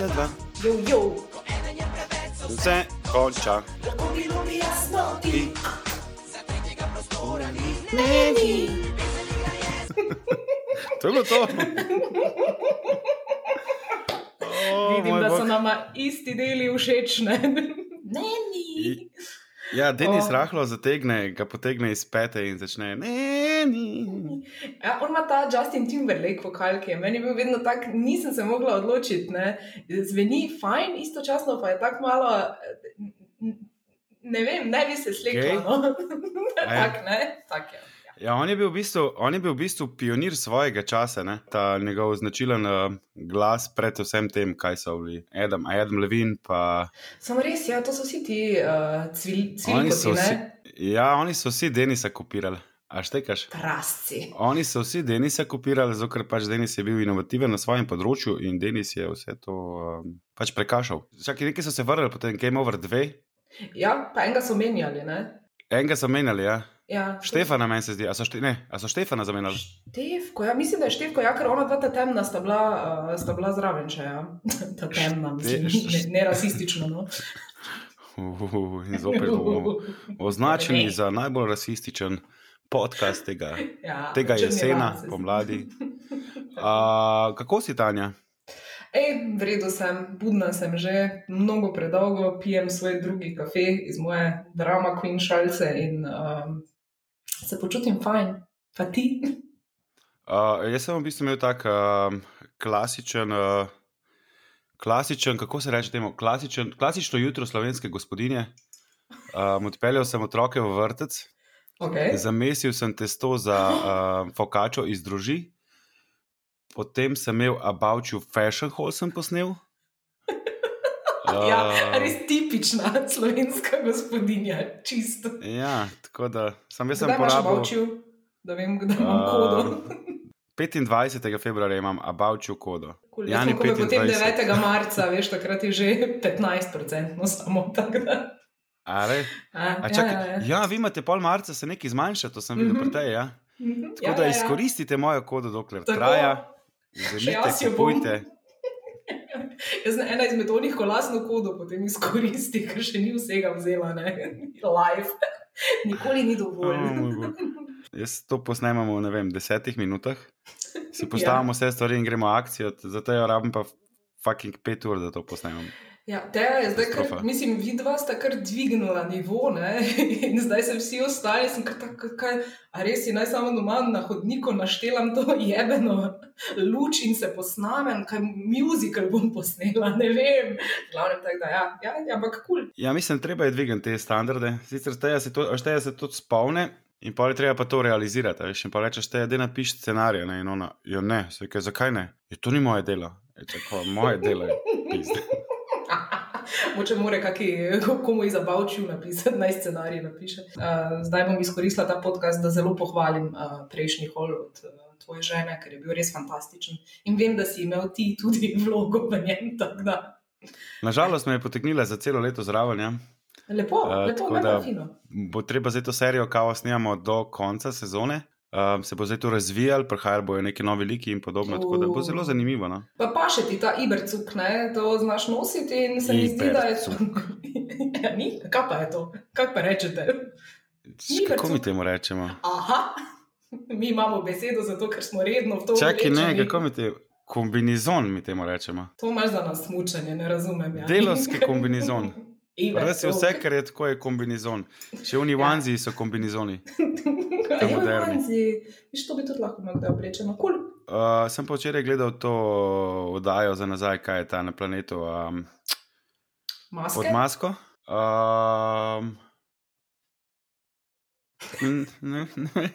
Dva. Jo, jo. Vse konča. Ti. To je bilo to. O, Vidim, da so nama isti deli všeč. Ja, Denis O. rahlo zategne, ga potegne iz pete in začne. Ne, ni. Ja, on ima ta Justin Timberlake vokal, ki je meni bil vedno tak, nisem se mogla odločiti. Ne. Zveni fajn, istočasno pa je tako malo. Ne vem, ne bi se slikala. Gej? No. Ja. tak, ne? Tak je. Ja. On je bil v bistvu, on je bil v bistvu pionir svojega časa, ne? ta njegov značilen uh, glas pred vsem tem, kaj so bili. Adam, Adam Levin, pa Samo res, ja, to so vsi ti uh, oni cvilkoti, so ne? vsi, ja, oni so vsi Denisa kopirali. A štekaš? Prasci. Oni so vsi Denisa kopirali, zato ker pač Denis je bil inovativen na svojem področju in Denis je vse to um, pač prekašal. Čakaj, neki so se vrnili, potem Game Over 2, Ja, pa enega so menjali, ne? enega so menjali, ja. Ja, Štefana meni se zdi, a so, šte, ne, a so Štefana zamenjali? Števko, ja, mislim, da je Števko, ja, ker ona dva ta temna sta bila, uh, sta bila zraven še, ja. ta temna, mislim, ne, ne rasistično, no. Uh, in zopet bomo označeni Ne. za najbolj rasističen podcast tega, Ja, tega jesena, pomladi. A, kako si, Tanja? Ej, v redu sem, budna sem že, mnogo predolgo pijem svoj drugi kafe iz moje drama Queen šalce in um, se počutim fajn. Pa ti? Uh, jaz sem v bistvu imel tak uh, klasičen, uh, klasičen, kako se reče temu, klasičen, klasično jutro slovenske gospodinje. Um, odpeljal sem otroke v vrtec, Okay. zamesil sem testo za uh, fokačo iz druži, potem sem imel About You Fashion Hall sem posnel. Ja, Uh, res tipična slovenska gospodinja, čisto. Ja, tako da sem jaz sem porabil. bavčil, da vem, kdaj imam kodo. Uh, 25. februarja imam You kodo. Cool, Jani Jani, potem 25. 9. marca, veš, takrat je že 15% samo tako da. A? A, A čakaj, ja, ja, ja. ja, vi imate pol marca, se nekaj zmanjša, to sem videl Mhm. pri tebi. Ja? Mhm, Tako da izkoristite mojo kodo, dokler Tako. traja. Jaz jo bom. Jaz sem ena izmed onih, ko lasno kodo potem izkoristi, ker še ni vsega vzela, ne, live. Nikoli ni dovolj. O, moj bog. Jaz to posnemamo v vem, desetih minutah, si postavimo vse stvari in gremo akcijo, zato jo rabim pa fucking pet ur, da to posnemam. Ja, Teja je zdaj, kar, mislim, vidva sta kar dvignila nivo, ne? in zdaj se vsi ostali, sem kar tako, kaj, a res si naj samo doma na hodniku naštelam to jebeno luč in se posnamem, kaj muzikal bom posnela, ne vem. Glavnem tako, da ja, ja, ja ampak kul. Cool. Ja, mislim, treba je dvigati te standarde. Sicer šteje se to, šteje se to spolne. In pa je treba pa to realizirati. Veš, in pa rečeš, da je napiš scenarij. Ne? In ona, jo ne, se kaj, zakaj ne? Je to ni moje delo. Je, čako, moje delo je. pizda. Moče more kaki, komu je zabavčil napisati, naj scenarij napiše. Uh, zdaj bom izkoristila ta podcast, da zelo pohvalim uh, prejšnji hol od uh, tvoje žene, ker je bil res fantastičen. In vem, da si imel ti tudi vlogo v njem. Nažalost me je potegnila za celo leto zraven. Ja. Lepo, lepo, tako da da- fino. Bo treba zdaj to serijo, kao snimamo do konca sezone. Um, se bo zdaj to razvijalo, prihajali bojo neki novi liki in podobno, tako da bo zelo zanimivo. No? Pa pa še ti ta ibercuk, ne, to znaš nositi in se mi zdi, da je to. ja, ni? Kaj pa je to? Kaj pa rečete? Č- Kako mi temu rečemo? Aha, mi imamo besedo zato, ker smo redno v to Čakaj, ne, kako mi temu? Kombinizon mi temu rečemo. To imaš za nas mučanje, ne razumem. Ja. Delovski kombinizon. Res je vse, kar je tako, je kombinizon. Še v Nivanzi so kombinizoni. Ja, moderni. Manzi, viš, to bi tudi lahko imel, da je oblečeno. Cool. Uh, sem pa včeraj gledal to oddajo za nazaj, kaj je ta na planetu um, Maske. pod masko. Um, ne, ne.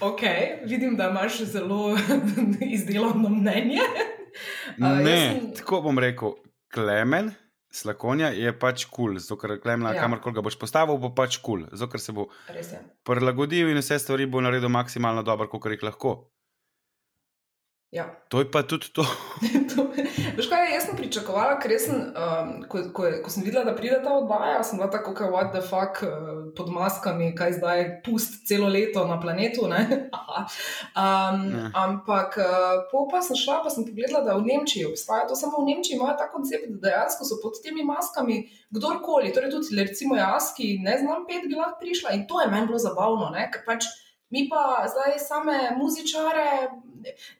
Ok, vidim, da imaš zelo izdelano mnenje. Jaz ne sem- tako bom rekel, klemen. Slakonja je pač kul, cool, zato ker klemna, Ja. kamorkoli ga boš postavil, bo pač kul, cool, zato ker se bo prilagodil in vse stvari bo naredil maksimalno dobro, kot jih lahko. Ja. To je pa tudi to. Veš kaj, jaz sem pričakovala, ker sem, um, ko, ko, ko sem videla, da pride ta oddaja, sem bila tako, kot what the fuck, uh, pod maskami, kaj zdaj, pust celo leto na planetu. um, Ne. ampak uh, po pa sem šla, pa sem pogledala, da v Nemčiji obstaja to, samo v Nemčiji imajo ta koncept, da dejansko so pod temi maskami kdorkoli, torej tudi recimo jaz, ki ne znam pet, bi lahko prišla in to je meni bilo zabavno, ne? ker pač. Mi pa zdaj same muzičare,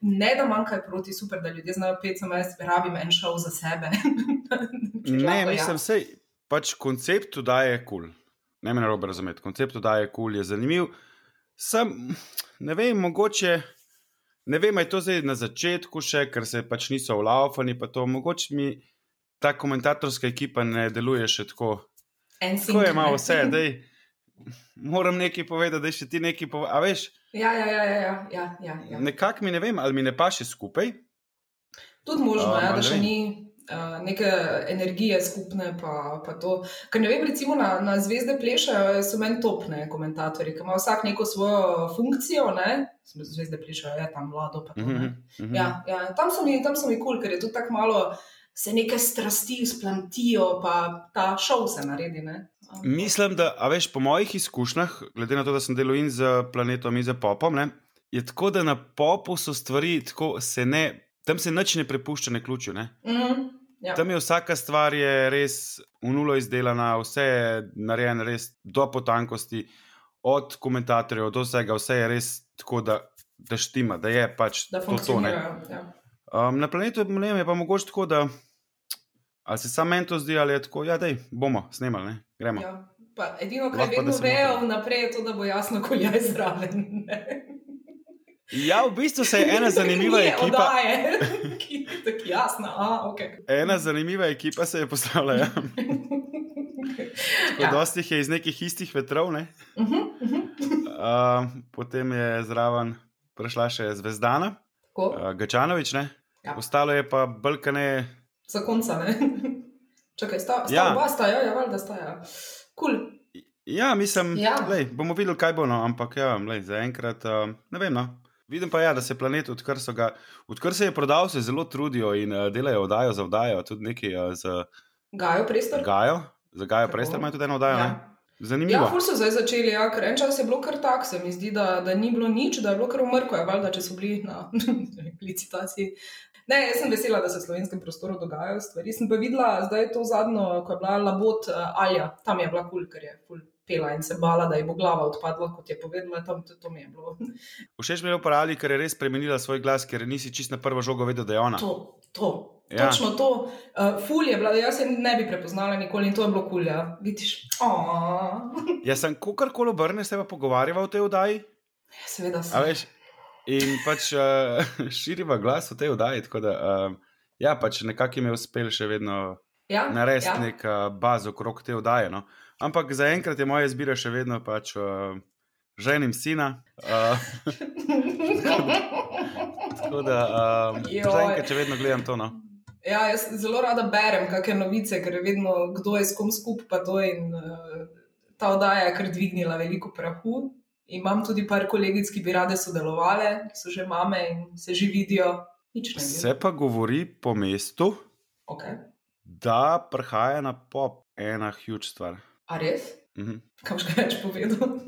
ne da manj kaj proti, super, da ljudje znajo pet, samo jaz rabim en šov za sebe. Ne, Žal, mislim, ja. sej, pač koncept oddaje je kul. Cool. Ne me narobe razumeti. Koncept oddaje je kul, cool, je zanimiv. Sam, ne vem, mogoče, ne vem, ali je to zdaj na začetku še, ker se pač niso vlaufani, pa to mogoče mi ta komentatorska ekipa ne deluje še tako. En Tako je malo vse, da moram nekaj povedati, da še ti nekaj poveš. A veš, Ja, ja, ja, ja, ja, ja, ja, ja. nekako mi ne vem, ali mi ne paše skupaj. Tudi možno, Um, ja, da še vem. ni uh, neke energije skupne. Pa, pa to. Ker ne vem, recimo na, na Zvezde plešajo, so meni topne komentatorji, ki ima vsak neko svojo funkcijo. Ne? Zvezde plešajo, je tam mlado. Pa to, ne. mhm. Ja, ja, tam so mi, tam so mi kul, cool, ker je tudi tako malo. Se neke strasti splantijo, pa ta šov se naredi. ne. Mislim, da, a veš, po mojih izkušnjah, glede na to, da sem delal in z planetom, in z popom, ne, je tako, da na popu so stvari, tako se ne, tam se nič ne prepušča na ključu. Ne. mhm, ja. Tam je vsaka stvar je res v nulo izdelana, vse je narejeno res do potankosti, od komentatorjev do vsega, vse je res tako, da, da štima, da je pač da to. to. Ja. um, na planetu ne je pa mogoče tako, da ali se samo meni to zdi, ali je tako, ja, da bomo snemali, ne, gremo. Ja. Pa edino, kar vedno vejo vnaprej, je to, da bo jasno, ko je zraven. Ja, v bistvu se je ena zanimiva Ni ekipa. Oddaje, ki je tako jasna. A, okay. Ena zanimiva ekipa se je postavila. Ja. ja. Dosti jih je iz nekih istih vetrov. Ne? uh -huh, uh -huh. Uh, potem je zraven prišla še Zvezdana, Tako, uh, Gačanovič, ne? Ja. ostalo je pa Balkane. Za konca, ne. Čakaj, sta, sta Ja. oba, sta, ja, ja, valjda sta, ja. Cool. Ja, mislim, Ja. Lej, bomo videli, kaj bo, no, ampak ja, lej, zaenkrat uh, ne vem. No. Vidim pa, ja, da se planet, odkar, ga, odkar se je prodal, se zelo trudijo in uh, delajo oddajo za oddajo, tudi nekaj uh, z Gajo, prestor. Gajo, za Gajo Tako. Prestor imajo tudi eno oddajo. Ja. Ja. Zanimivo. Ja, ful so zdaj začeli, ja, ker en čas je bilo kar tako, se mi zdi, da, da ni bilo nič, da je bilo kar umrko, je valjda, če so bili na licitaciji. Ne, jaz sem vesela, da se v slovenskem prostoru dogajajo stvari. Sem pa videla, zdaj je to zadnjo, ko je bila labot uh, Alja, tam je bila kul, ker je ful pela in se bala, da ji bo glava odpadla, kot je povedala, tam to, to mi je bilo. Všeč mi je uporabljati, ker je res spremenila svoj glas, ker nisi čist na prvo žogo vedel, da je ona. To, to. Ja. Ja. Točno to, uh, ful je bila, jaz se ne bi prepoznala nikoli in to je bilo kul, ja. Vidiš, oh. Jaz sem kakorkoli obrnil, se pa pogovarjava v tej oddaji. seveda a sem. In pač uh, širiva glas v tej oddaji. Tako da, uh, ja, pač nekako jim je uspel še vedno Ja, narediti ja. nek uh, bazo okrog te oddaje. No. Ampak zaenkrat je moja izbira še vedno pač uh, ženim sina. Uh, tako da uh, Joj. zaenkrat še vedno gledam to. No. Ja, jaz zelo rada berem kakšne novice, ker vedno kdo je s kom skupaj. pa to In, uh, ta oddaja je kar dvignila veliko prahu. Imam tudi par kolegic, ki bi rade sodelovali, ki so že mame in se že vidijo. Se pa govori po mestu, Okay. da prihaja na pop ena huge stvar. A res? Mhm. Kam še kaj več povedal?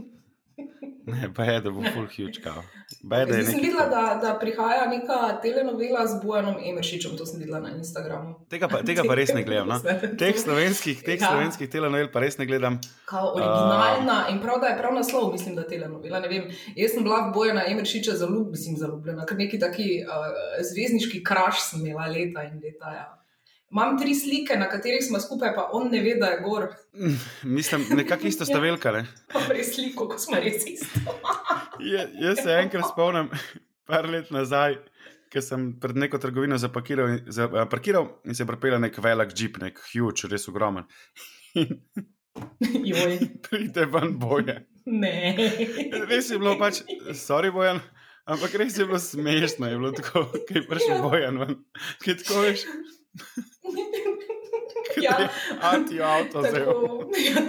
Ne, pa je, da bo full huge kao. Zdaj sem videla, da, da prihaja neka telenovela z Bojanom Emeršičem, to sem videla na Instagramu. Tega pa, tega pa res ne gledam. No. Teh slovenskih, teh Ja. slovenskih telenovel pa res ne gledam. Kao originalna in prav, da je prav naslov, mislim, da telenovela. Ne vem, jaz sem bila v Bojana Emeršiča zalub, mislim, zaljubljena, ker neki taki uh, zvezdniški kraš sem imela leta in leta. Ja. Imam tri slike, na katerih smo skupaj, pa on ne ve, da je gor. Mislim, nekako isto sta velika. Ne? Pa res sliko, ko smo res isto. Je, jaz se enkrat spomnim, par let nazaj, ko sem pred neko trgovino zapakiral, in- za, a, parkiral in se pripelje nek velik jeep, nek huge, res ogromen. Joj, pride ven boje. ne. Res je bilo pač, sorry, bojan. Ampak res je bilo smešno, je bilo tako, ki je prišel Ja. bojan ven. Ki je tako veš, Ja, anti-avto zelo. Ja,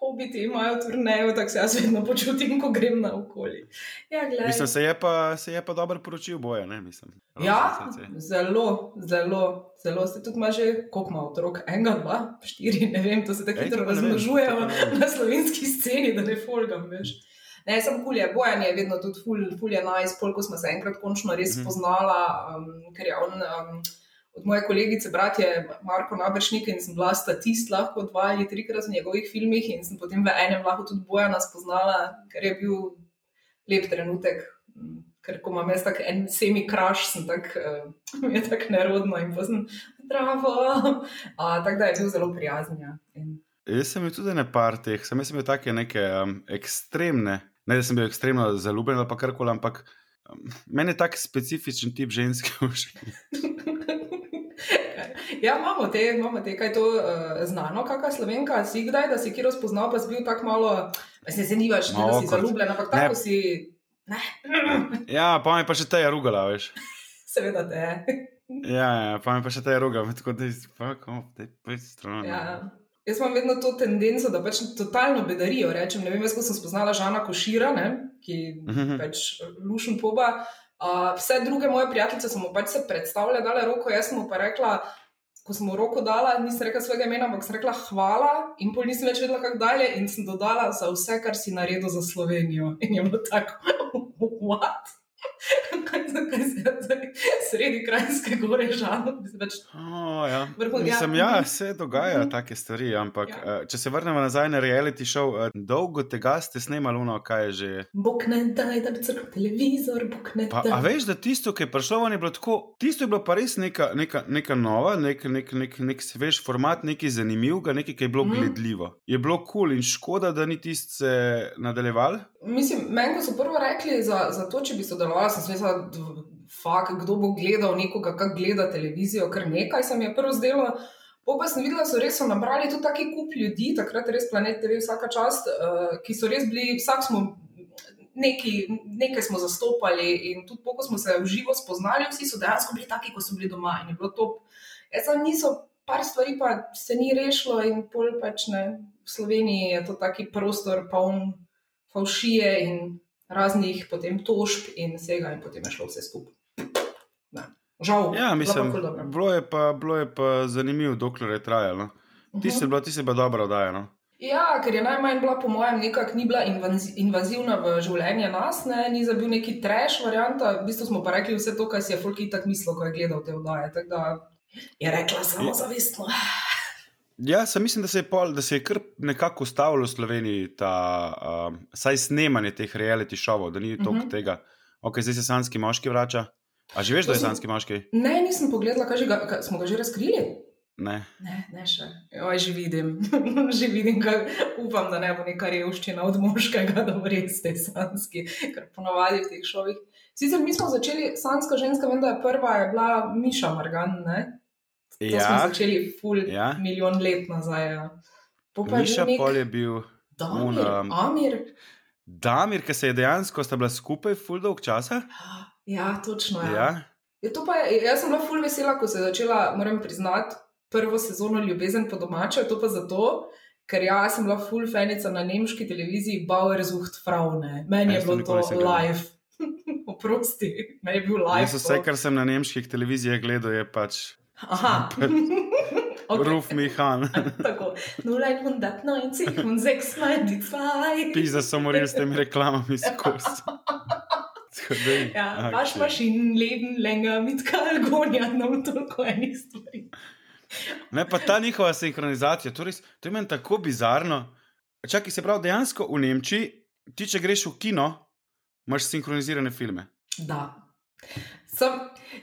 hobiti imajo turnejo, tako se jaz vedno počutim, ko grem na okolje. Ja, glej. Mislim, se je pa, se je pa dobro poročil boje, ne mislim. Ja, Srce. zelo, zelo, zelo ste tudi ima že, koliko ima otrok, enega, dva, štiri, ne vem, to se tako hitro razmnožujejo na slovenski sceni, da ne folgam, veš. Ne, sem kul je, bojan je vedno tudi ful, ful je najs, pol, ko smo se enkrat končno res Mhm. spoznala, um, ker je on um, od moje kolegice, brat je Marko Nabršnik in sem bila statist lahko dva ali trikrat v njegovih filmih in sem potem v enem lahko tudi bojana spoznala, ker je bil lep trenutek. Ker ko imam jaz tako en semi-kraš, sem tako uh, mi je tako nerodno in pa sem zdravo. Uh, tako da je bil zelo prijazen. Ja. In, Jaz sem imel tudi nepar teh, sem, jaz sem imel take neke um, ekstremne, ne da sem bil ekstremno zaljubljen ali pa karkoli, ampak um, meni je tak specifičen tip ženske všeč. ja, imamo te, imamo te, kaj to uh, znano, kakšna slovenka si kdaj, da si kjer spoznal, pa si bil tako malo, se ne, Malo da si awkward. zaljubljen, ampak Ne. tako si, ne, Ja, pa mi pa še te je rugala, veš. seveda te. Ja, ja, pa mi pa še te je rugala, tako da je spako, te pa je stran. Ja. Jaz imam vedno to tendenco, da pač totalno bedarijo. Rečem, ne vem, jaz sem spoznala Žana Košira, ne, ki Mhm. pač lušen poba. Uh, vse druge moje prijateljice so mu pač se predstavljale, dale roko, jaz sem mu pa rekla, ko sem mu roko dala, nisem rekla svojega imena, ampak sem rekla hvala in pol nisem več vedela, kako dalje in sem dodala za vse, kar si naredil za Slovenijo. In je bilo tako, what? Kaj, se je sredi krajinske gore žalo? Pač, Oh, ja. Mislim, ja. se dogajajo Mhm. take stvari, ampak Ja. ja. če se vrnemo nazaj na reality show, eh, dolgo tega ste snemali, ono, kaj je že. Bog ne daj, da bi crkl televizor, Bog ne Pa, daj. a veš, da tisto, ki je prišlo, je bilo tako, tisto je bilo pa res neka, neka, neka nova, nek, nek, nek, nek se veš, format, nekaj zanimivega, nekaj, ki je bilo mm. gledljivo. Je bilo kul cool in škoda, da ni tisto se nadaljeval. Mislim, meni ko so prvo rekli za, za to, če bi sodelovala, sem si mislila, fak, kdo bo gledal nekoga, kako gleda televizijo, kar nekaj se mi je prvo zdelo. Po pa sem videla, da so res so nabrali tudi taki kup ljudi, takrat res planet TV vsaka čast, uh, ki so res bili, vsak smo. Neki, nekaj smo zastopali, in tudi, ko smo se v živo spoznali, vsi so dejansko bili taki, kot so bili doma, in je bilo to. Jaz sem niso, par stvari pa se ni rešilo, in pol pač ne. V Sloveniji je to taki prostor, poln falšije in raznih potem tožb in vsega, in potem je šlo vse skupaj. Žal, Ja, bilo mislim, dobro. bilo je pa, bilo je pa zanimivo, dokler je trajalo. Ti Mhm. si bila, ti si bila dobro oddajena. Ja, ker je najmanj bila, po mojem, nekako ni bila invazi- invazivna v življenje nas, ne, ni za bil neki trash varianta. V bistvu smo pa rekli vse to, kar si je Fulki tako mislil, ko je gledal te oddaje. Tako da je rekla samo zavestno. Ja, sem mislim, da se je, pol, da se je kar nekako ustavilo v Sloveniji, ta, um, saj snemanje teh reality šovov, da ni toliko uh Mhm. -huh. tega. Ok, zdaj se sanski moški vrača. A že veš, da je sanski moški? Ne, nisem pogledala, kaj ga, kaj, smo ga že razkrili. Ne. Ne, ne še. Oj, že vidim, že vidim, kaj, upam, da ne bo neka revščina od moškega, da bo res te sanski, ker ponovadi v teh šovih. Sicer mi smo začeli, sanska ženska, vem, da je prva je bila Miša Margan, ne? To smo Ja, začeli ful Ja. ja. milijon let nazaj. Ja. Je Miša nek Pol je bil Damir, un, um, Amir. Damir, ki se je dejansko sta bila skupaj full dolg časa. Ja, točno. Ja. Ja. Ja, to pa je, jaz sem bila ful vesela, ko se je začela, moram priznati, prvo sezono Ljubezen po domače, to pa zato, ker jaz sem bila ful fanica na nemški televiziji Bauersucht Fraune. Meni je Jaz to bilo to live. Oprosti, meni je bil live. Jaz vse, kar sem na nemških televizijah gledal, je pač Aha. okay. Ruf Mihan. Tako, 090, 692. Pisa so morali s temi reklamami skozi. Ja, okej. vaš mašin, leben, länger, mit kalgonja, nam toliko enih stvari. Ne, pa ta njihova sinhronizacija, to, res, to je meni tako bizarno. Čakaj, se pravi, dejansko v Nemčiji, ti če greš v kino, imaš sinhronizirane filme. Da. Sem,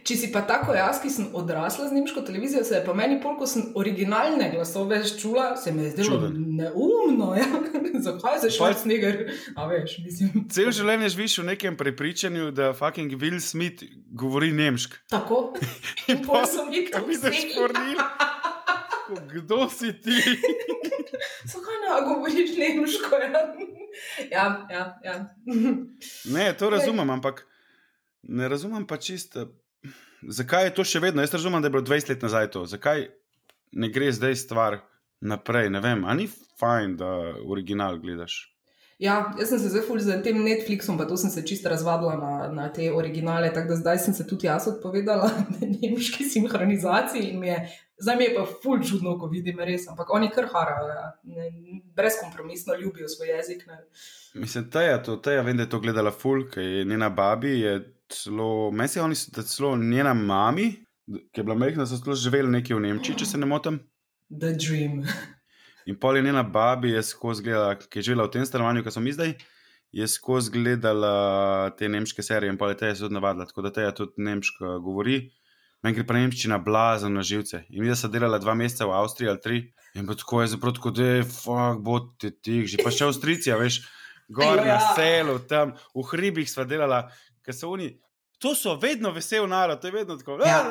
če si pa tako jaz, ki sem odrasla z nemško televizijo, se je pa meni, pol, ko sem originalne glasove čula, se mi je zdelo Čuden. neumno. Ja? Zakaj se Schwarzenegger? A veš, mislim. Cel življenje živiš v nekem prepričanju, da fucking Will Smith govori nemško. Tako. In pol sem jih Kaj vidiš, Kornil? Kdo si ti? Zakaj ne govoriš nemško? Ja, ja, ja. ja. Ne, to razumem, ampak ne razumem pa čisto, zakaj je to še vedno. Jaz razumem, da je bilo 20 let nazaj to. Zakaj ne gre zdaj stvar naprej. Ne vem, ali ni fajn, da original gledaš. Ja, jaz sem se zdaj ful z tem Netflixom, pa to sem se čisto razvadila na, na te originale, tako da zdaj sem se tudi jaz odpovedala nemški sinhronizaciji in mi je, zdaj mi je pa ful čudno, ko vidim res, ampak oni kar harajo, ja. Ne, brezkompromisno ljubijo svoj jezik. Ne. Mislim, je to, je vem, da je to gledala ful, ker je njena babi je celo, meni se oni so, celo njena mami, ki je bila mehna, so celo živeli nekje v Nemčiji, če se ne motim. The dream. In pol je njena babi, je skozi gledala, ki je živela v tem stanovanju, ki smo mi zdaj, je skozi gledala te nemške serije in pol je te zelo navadila, tako da te tudi nemško govori. Meni gre pa nemščina blazen na živce. In mi, da sem delala dva meseca v Avstriji ali tri, in tako je zapravo, tako da je, fuck, bo ti tih, že pa še Avstricija, veš, gor na Ja. selu, tam v hribih sva delala, ker so oni. To so vedno vesel narod, to je vedno tako. Ja.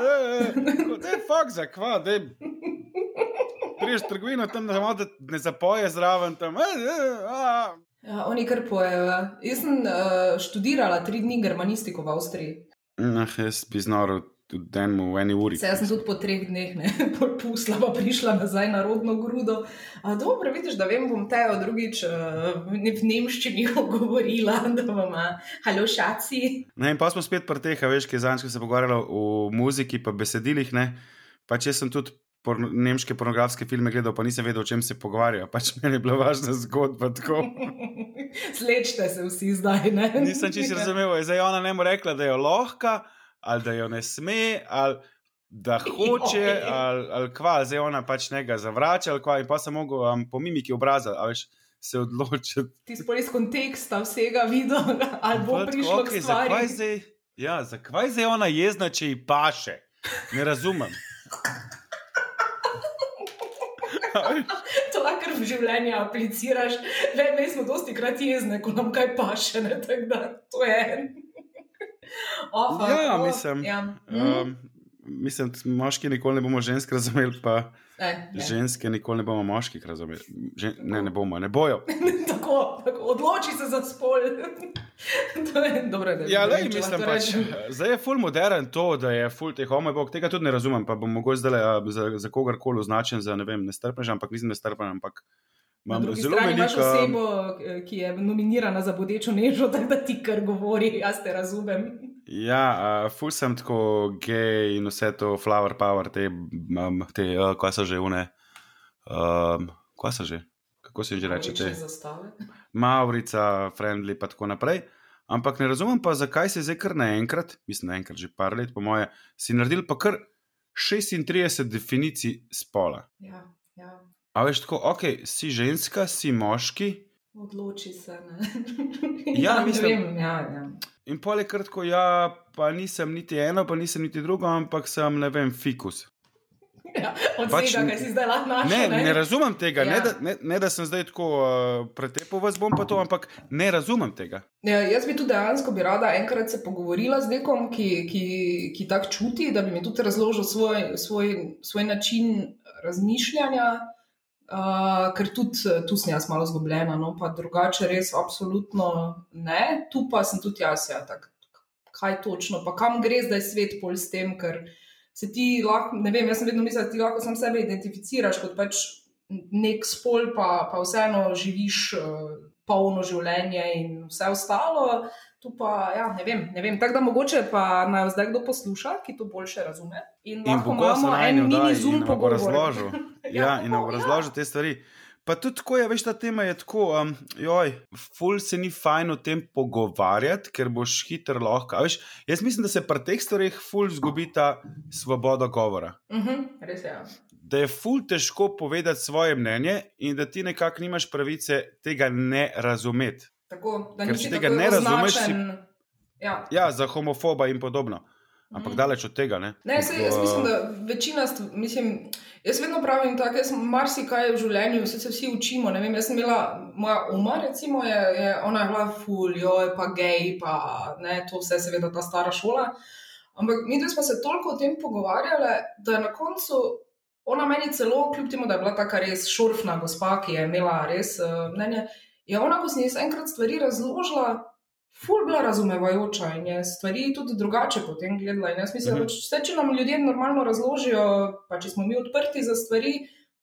Da je fuk za kva, da je. Priješ trgovino, tam da malo ne zapoje zraven. Tam, eh, eh, a. Ja, oni kar pojejo. ja. Jaz sem uh, študirala tri dni germanistiko v Avstriji. Nah, jaz bi znal tudi enemu v eni uri. Se jaz sem tudi po treh dneh, ne, pusla, pa prišla nazaj na rodno grudo. A, dobro, vidiš, da vem, bom te drugič uh, v nemščini govorila, da bom, halo, šaci. Ne, in pa smo spet pri teh, veš, ki zanj, ko se pogovarjalo o muziki, pa besedilih. Ne? Pač jaz sem tudi porno, nemške pornografske filme gledal, pa nisem vedel, o čem se pogovarjajo. Pač meni je bila važna zgodba. Slečte se vsi zdaj, ne? Nisem čisto razumel, zdaj ona ne more rekla, da je lahka, ali da jo ne sme, ali da hoče, ali, ali kva, zdaj ona pač njega zavrača, ali kva, in pa sem mogel um, po mimiki obraza, a veš, se odločiti. Ti si iz konteksta vsega videl, ali bo prišlo okej, k zakaj stvari. zdaj, ja, zakaj zdaj ona jezna, če ji paše? Ne razumem. To lahko v življenju apliciraš. Le, mi smo dosti krat jezne, ko nam kaj paše. Ne, tako da, to je. Oh, fuck, Ja, oh, mislim, Ja. Um, mislim, moški nikoli ne bomo žensk razumeli, pa Ne, ne. ženske nikoli ne bomo moških razumeli. Žen, ne, ne bomo, ne bojo. tako, tako, odloči se za spol. to je dobro, Ja, ne le, vem, če mislim pač, zdaj je full modern to, da je full teh homo, bog, tega tudi ne razumem, pa bom mogoče zdaj za, za kogarkoli označen za, ne vem, nestrpen, ampak nisem nestrpen, ampak Na imam drugi zelo strani imaš veliko. osebo, eh, ki je nominirana za bodečo nežo, tako da ti kar govori, jaz te razumem. Ja, uh, ful sem tako gej in vse to, flower power, te, um, te uh, kaj so že une. Um, kaj so že? Kako se že reče? Te? zastave. Maurica, friendly, pa tako naprej. Ampak ne razumem pa, zakaj se zdaj kar naenkrat, mislim, naenkrat že par let, po moje, si naredil pa kar 36 definicij spola. Ja. A veš tako, ok, si ženska, si moški. Odloči se. Ne? Ja, ne mislim- vem, ja, ja. In pol je kratko, ja, pa nisem niti eno, pa nisem niti drugo, ampak sem, ne vem, fikus. Ja, od Pač vsega, n- kar si zdaj lahko našel. Ne, ne razumem tega, ja. ne, Ja. da, ne, ne da sem zdaj tako uh, pretepal vas bom pa to, ampak ne razumem tega. Ja, jaz bi tudi dejansko bi rada enkrat se pogovorila z nekom, ki, ki, ki tako čuti, da bi mi tudi razložil svoj, svoj, svoj način razmišljanja, uh, ker tudi eh, tu sem jaz malo zgubljena, no pa drugače res absolutno ne. Tu pa sem tudi jaz, ja, tak, kaj točno, pa kam gre zdaj svet pol s tem, ker se ti lahko, ne vem, jaz sem vedno mislila, da ti lahko sam sebe identificiraš kot pač nek spol, pa, pa vseeno živiš. Uh, polno življenje in vse ostalo. Tu pa, ja, ne vem, ne vem. Tako da mogoče pa naj zdaj kdo posluša, ki to boljše razume. In, In lahko imamo en mini zoom pogovor. razložil. Ja, Ja, in nam tako, ja. razložil te stvari. Pa tudi tako je, veš, ta tema je tako, um, joj, ful se ni fajn o tem pogovarjati, ker boš hiter lahko. Veš, jaz mislim, da se pri teh stvareh ful zgubi ta svoboda govora. Uh -huh, res je. ja. Da je ful težko povedati svoje mnenje in da ti nekako nimaš pravice tega ne razumeti. Tako, da Ker če tega ne razumeš, si-. Ja. Ja, za homofoba in podobno. Ampak Mhm. daleč od tega, ne? Ne, sej, jaz mislim, da večina, stv- mislim, jaz vedno pravim tako, jaz marsikaj v življenju, vse se vsi učimo. Vem, jaz sem imela, moja uma, recimo, je, je ona je bila ful, jo je pa gej, pa ne, to vse seveda ta stara šola. Ampak mi dve smo se toliko o tem pogovarjali, da na koncu ona meni celo, kljub temu, da je bila taka res šorfna gospa, ki je imela res uh, mnenje, je ona, ko sem ji enkrat stvari razložila, ful bila razumevajoča in je stvari tudi drugače potem gledala. In jaz mislim, Mhm. da pač vse, če nam ljudje normalno razložijo, pa če smo mi odprti za stvari,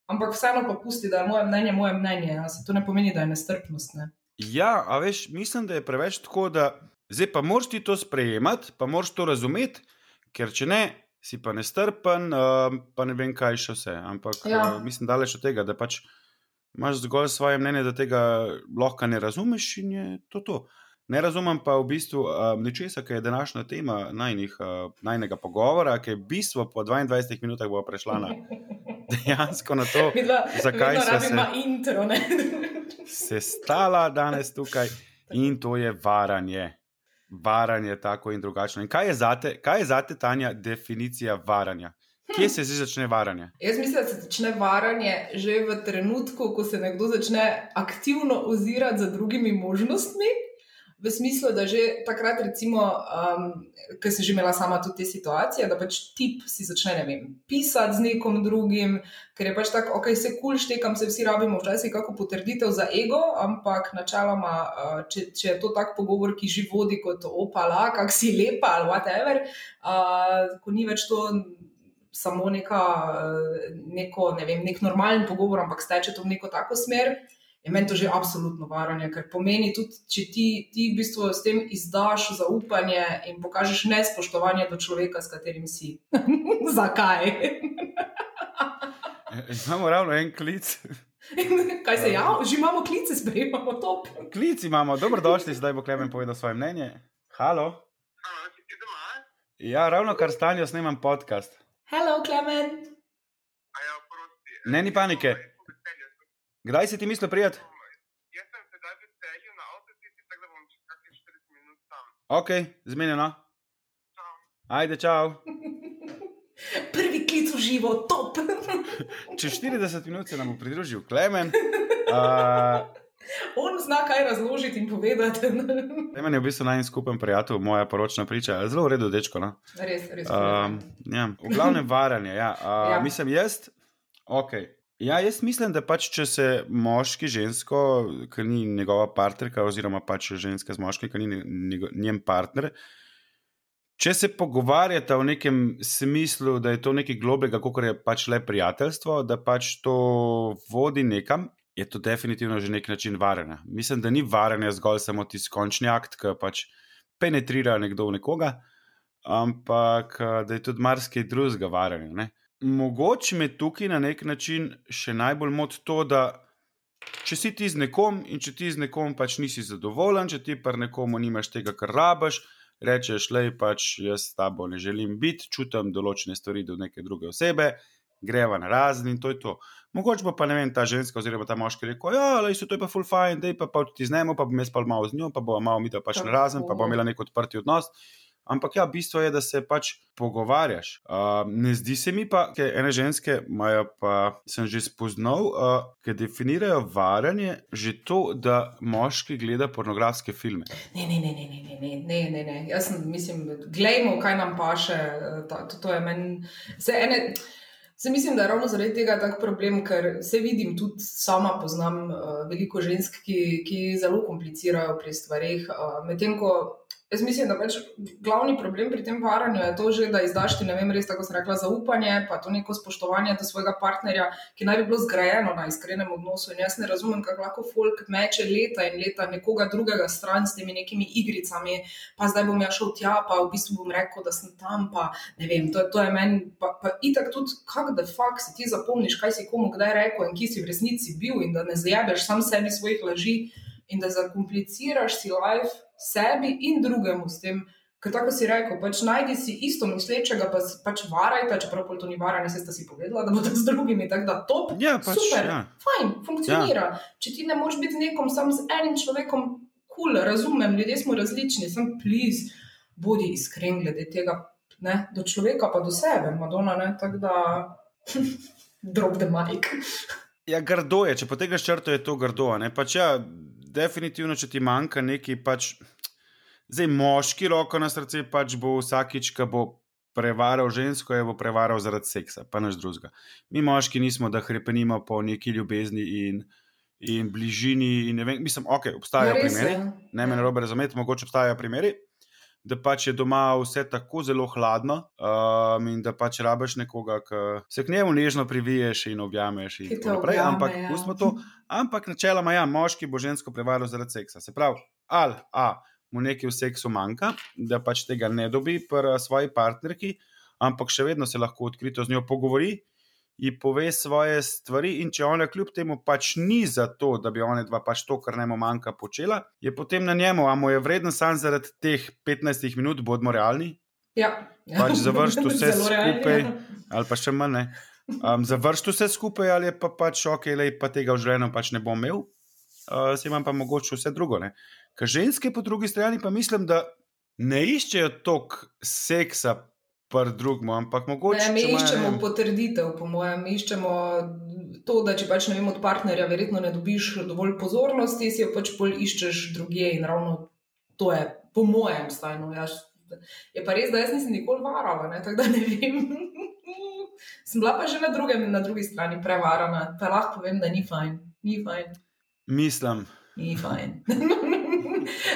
ampak vseeno pa pusti, da je moje mnenje moje mnenje. Ja. Se to ne pomeni, da je nestrpnost. Ne? Ja, a veš, mislim, da je preveč tako, da zdaj pa moraš ti to sprejemati, pa moraš to razumeti, ker če ne, si pa nestrpen, uh, pa ne vem, kaj še vse. Ampak Ja. uh, mislim, daleč od tega, da pač imaš zgolj svoje mnenje, da tega lahko ne razumeš in je to to. Ne razumem pa v bistvu uh, nečesa, ki je današnja tema najnih, uh, najnega pogovora, ki je bistvo po 22 minutah bo prešla na dejansko na to, Midva, Zakaj sva se- intro. Se stala danes tukaj in to je varanje. Varanje tako in drugačno. In kaj je zate, kaj je zate Tanja, definicija varanja? Kje se zdaj začne varanje? Jaz mislim, da se začne varanje že v trenutku, ko se nekdo začne aktivno ozirati za drugimi možnostmi. V smislu, da že takrat, recimo, um, ker sem že imela sama tudi te situacije, da pač tip si začne ne vem, pisati z nekom drugim, ker je pač tako, ok, se kul cool štekam, se vsi rabimo včasih kako potrditev za ego, ampak načeloma, uh, če, če je to tak pogovor, ki že vodi kot opala, kak si lepa ali whatever, uh, ko ni več to samo neka, eh, neko, ne vem, nek normalen pogovor, ampak steče to v neko tako smer. Je meni to že absolutno varanje, ker pomeni tudi, če ti, ti v bistvu s tem izdaš zaupanje in pokažeš nespoštovanje do človeka, s katerim si. Zakaj? E, Imamo ravno en klic. Kaj se javlja? Že imamo klice, sprejemamo top. Klic imamo, dobrodošli, zdaj bo Klemen povedal svoje mnenje. Halo. Halo, si ti doma? Ja, ravno kar stanjo snemam podcast. Hello, Klemen. Ja, prosti. Ne, ni panike. Kdaj si ti mislil prijeti? Jaz sem sedaj v celju na avtocesti, tako da bom čez kakšnih 40 minut tam. Ok, zmenjeno. Čau. Ajde, čau. Prvi klic v živo, top. Čez 40 minut se nam bo pridružil Klemen. Uh, On zna kaj razložiti in povedati. Klemen je v bistvu najmanj skupen prijatelj, moja poročna priča. Zelo v redu, dečko. No? res, res. Um, ja, v glavnem varanje. Ja. Uh, Ja. Mislim, jaz, okay. ja, jaz mislim, da pač, če se moški žensko, ki ni njegova partnerka, oziroma pač ženska z moškim, ki ni njego- njen partner. Če se pogovarjata v nekem smislu, da je to nekaj globlega, kot je pač le prijateljstvo, da pač to vodi nekam, je to definitivno že nek način varanja. Mislim, da ni varanje zgolj samo tisti končni akt, ki pač penetrira nekdo v nekoga, ampak da je tudi marsikaj drugega varanja. Ne? Mogoče me tukaj na nek način še najbolj moti to, da če si ti z nekom in če ti z nekom pač nisi zadovoljen, če ti pa nekomu nimaš tega, kar rabaš, rečeš, le pač jaz s tabo ne želim biti, čutim določene stvari do neke druge osebe, greva na razen in to je to. Mogoče pa, pa ne vem, ta ženska oziroma ta moški rekel, ja, le so to je pa full fine, da je pa, pa ti znemo, pa bom jaz pa malo z njo, pa bo malo mi da pač na razen, pa bo imela nek odprti odnos. Ampak ja, bistvo je, da se pač pogovarjaš. Uh, ne zdi se mi pa, ker ene ženske imajo pa, sem že spoznal, uh, ki definirajo varanje že to, da moški gleda pornografske filme. Ne, ne, ne, ne, ne, ne, ne, ne, ne, ne. Jaz sem, mislim, gledajmo, kaj nam paše. To, to, to je meni. Se, ene, se mislim, da je ravno zaradi tega tak problem, ker se vidim, tudi sama poznam uh, veliko žensk, ki, ki zelo komplicirajo pri stvarih. Uh, Medtem ko jaz mislim, da pač glavni problem pri tem varanju je to, že, da izdaš ti, ne vem, res tako sem rekla, zaupanje, pa to neko spoštovanje do svojega partnerja, ki naj bi bilo zgrajeno na iskrenem odnosu. In jaz ne razumem, kako lahko folk meče leta in leta nekoga drugega stran s temi nekimi igricami, pa zdaj bom ja šel tja, pa v bistvu bom rekel, da sem tam, pa ne vem, to, to je meni, pa, pa itak tudi, kako da fakt si ti zapomniš, kaj si komu kdaj rekel in ki si v resnici bil in da ne zjebeš sam sebi svojih laži in da zakompliciraš si life sebi in drugemu s tem. Ker tako si rekel, pač najdi si isto mislečega, pa s- pač varajte, čeprav pol to ni varanje, se sta si povedala, da bodo z drugimi, tako da top, Ja, pač, super, ja. fajn, funkcionira. Ja. Če ti ne moreš biti nekom, sam z enim človekom, kul, cool, razumem, ljudje smo različni, sem pliz, bodi iskren glede tega, ne, do človeka pa do sebe, Madonna, ne, tako da drop the mic. Ja, grdo je, če potegneš črto, je to grdo. ne. Pač ja, definitivno, če ti manjka neki, pač, zdaj moški roko na srce, pač bo vsakič, ko bo prevaral žensko, jo bo prevaral zaradi seksa, pa naš drugega. Mi moški nismo, da hrepenimo po neki ljubezni in, in bližini. In vem, mislim, ok, obstajajo Ja, je. primeri, ne me narobe razumeti, mogoče obstajajo primeri. da pač je doma vse tako zelo hladno um, in da pač rabiš nekoga, ki se k njemu nežno priviješ in objameš. In Ki naprej. objame, Ampak, ja. to. Ampak načeloma, ja, moški bo žensko prevaral zaradi seksa. Se pravi, ali a, mu nekaj v seksu manjka, da pač tega ne dobi pri svoji partnerki, ampak še vedno se lahko odkrito z njo pogovori. Ji pove svoje stvari, in če ona kljub temu pač ni za to, da bi ona dva pač to, kar njemu manjka, počela, je potem na njemu, a mu je vreden sam zaradi teh 15 minut, bodimo realni, Ja. Pač završiti vse realni, skupaj. ja. ali pa še manj. ne. Um, Završiti vse skupaj, ali pa pač ok, lej, pa tega v življenju pač ne bom imel, uh, se imam pa mogoče vse drugo. ne. Ker ženske po drugi strani pa mislim, da ne iščejo toliko seksa pri drugem, ampak mogoče. Ne, mi ne iščemo vem, potrditev, po mojem, mi iščemo to, da če pač ne vem, od partnerja verjetno ne dobiš dovolj pozornosti, si jo pač bolj iščeš drugje in ravno to je, po mojem, stajno. Ja, je pa res, da jaz nisem nikoli varala, ne, tako da ne vem. Sem bila pa že na, drugem, na drugi strani prevarana, pa lahko povem, da ni fajn. Ni fajn. Mislim, Ni fajn.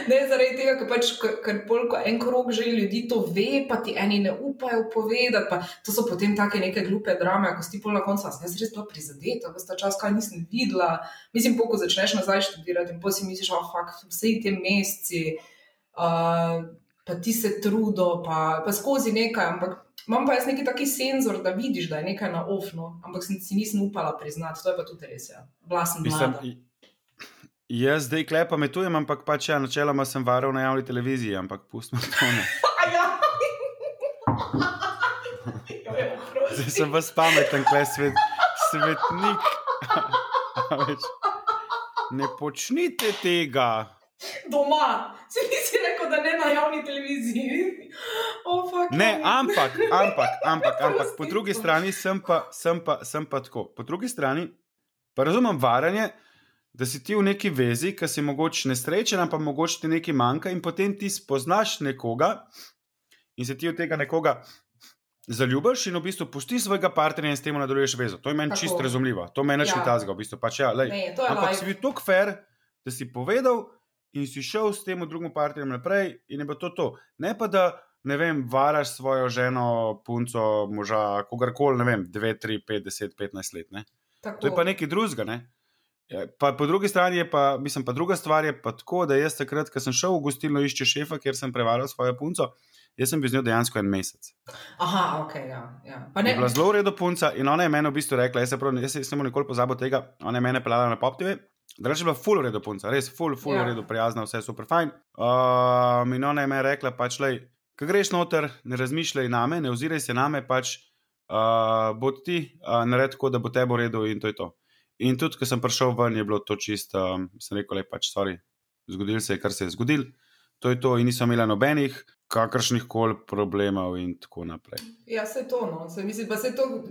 ne zaradi tega, ker pač, ker- pol, ko en krog že ljudi to ve, pa ti eni ne upajo povedati. Pa to so potem take neke glupe drame, ko si pol na koncu, "A sem jaz res bila prizadeta, vse ta čas, kaj nisem videla. Mislim, pol, ko začneš nazaj študirati in potem si misliš, oh, fuck, vse te meseci, uh, pa ti se trudo, pa, pa skozi nekaj, ampak. Imam pa jaz neki taki senzor, da vidiš, da je nekaj na ofnu, ampak sem, si nisem upala priznati, to je pa tudi res. Ja. Bila sem mislim, jaz zdaj klepa metujem, ampak pač ja, načeloma sem varal na javni televiziji, ampak pustimo to. Ja. Zdaj sem vas pameten, kaj svet, svetnik. A veš, Ne počnite tega. Doma, se nisi rekel, da ne na javni televiziji. Oh, fuck, Ne, ja. ampak, ampak, ampak, ampak po drugi strani sem pa, sem, pa, sem pa tako. Po drugi strani pa razumem varanje, da si ti v neki vezi, ki si mogoče nesrečen, pa mogoče ti nekaj manjka, in potem ti spoznaš nekoga in se ti od tega nekoga. Zaljubiš in v bistvu pustiš svojega partnerja in s tem nadaljuješ vezo. To je meni čisto razumljivo, to meni Ja. še tazga, v bistvu pač ja, lej. Ne, Ampak live. si bil tako fair, da si povedal in si šel s tem drugim partnerjem naprej, in je bilo to to. Ne pa da, ne vem, varaš svojo ženo, punco, moža, kogarkoli, ne vem, 2, 3, 5, 10, 15 let. Ne? Tako. To je pa nekaj drugega. Ne? Ja, Pa po drugi strani je pa, mislim, pa druga stvar je pa tako, da jaz takrat, ko sem šel v gostilno išče šefa, ker sem prevaral svojo punco, jaz sem bil z njo dejansko en mesec. Aha, ok, ja. ja. Pa Je ne, bila zelo v redu punca in ona je meni v bistvu rekla, jaz se prav, jaz se nisem nikoli pozabil tega, ona je mene pelala na poptive. Drugače je bila full v redu punca, res full, full Ja. v redu, prijazna, vse super fajn. Um, in ona je meni rekla, pač, lej, ko greš noter, ne razmišljaj name, ne oziraj se name, pač uh, bod ti, uh, naredi tako, da bo tebe v redu in to je to. In tudi, ko sem prišel ven, je bilo to čisto, um, sem rekel, le pač, sorry, zgodil se je, kar se je zgodil, to je to in nisem imela nobenih kakršnih koli problemov in tako naprej. ja, se to, no. Se, mislim, se to,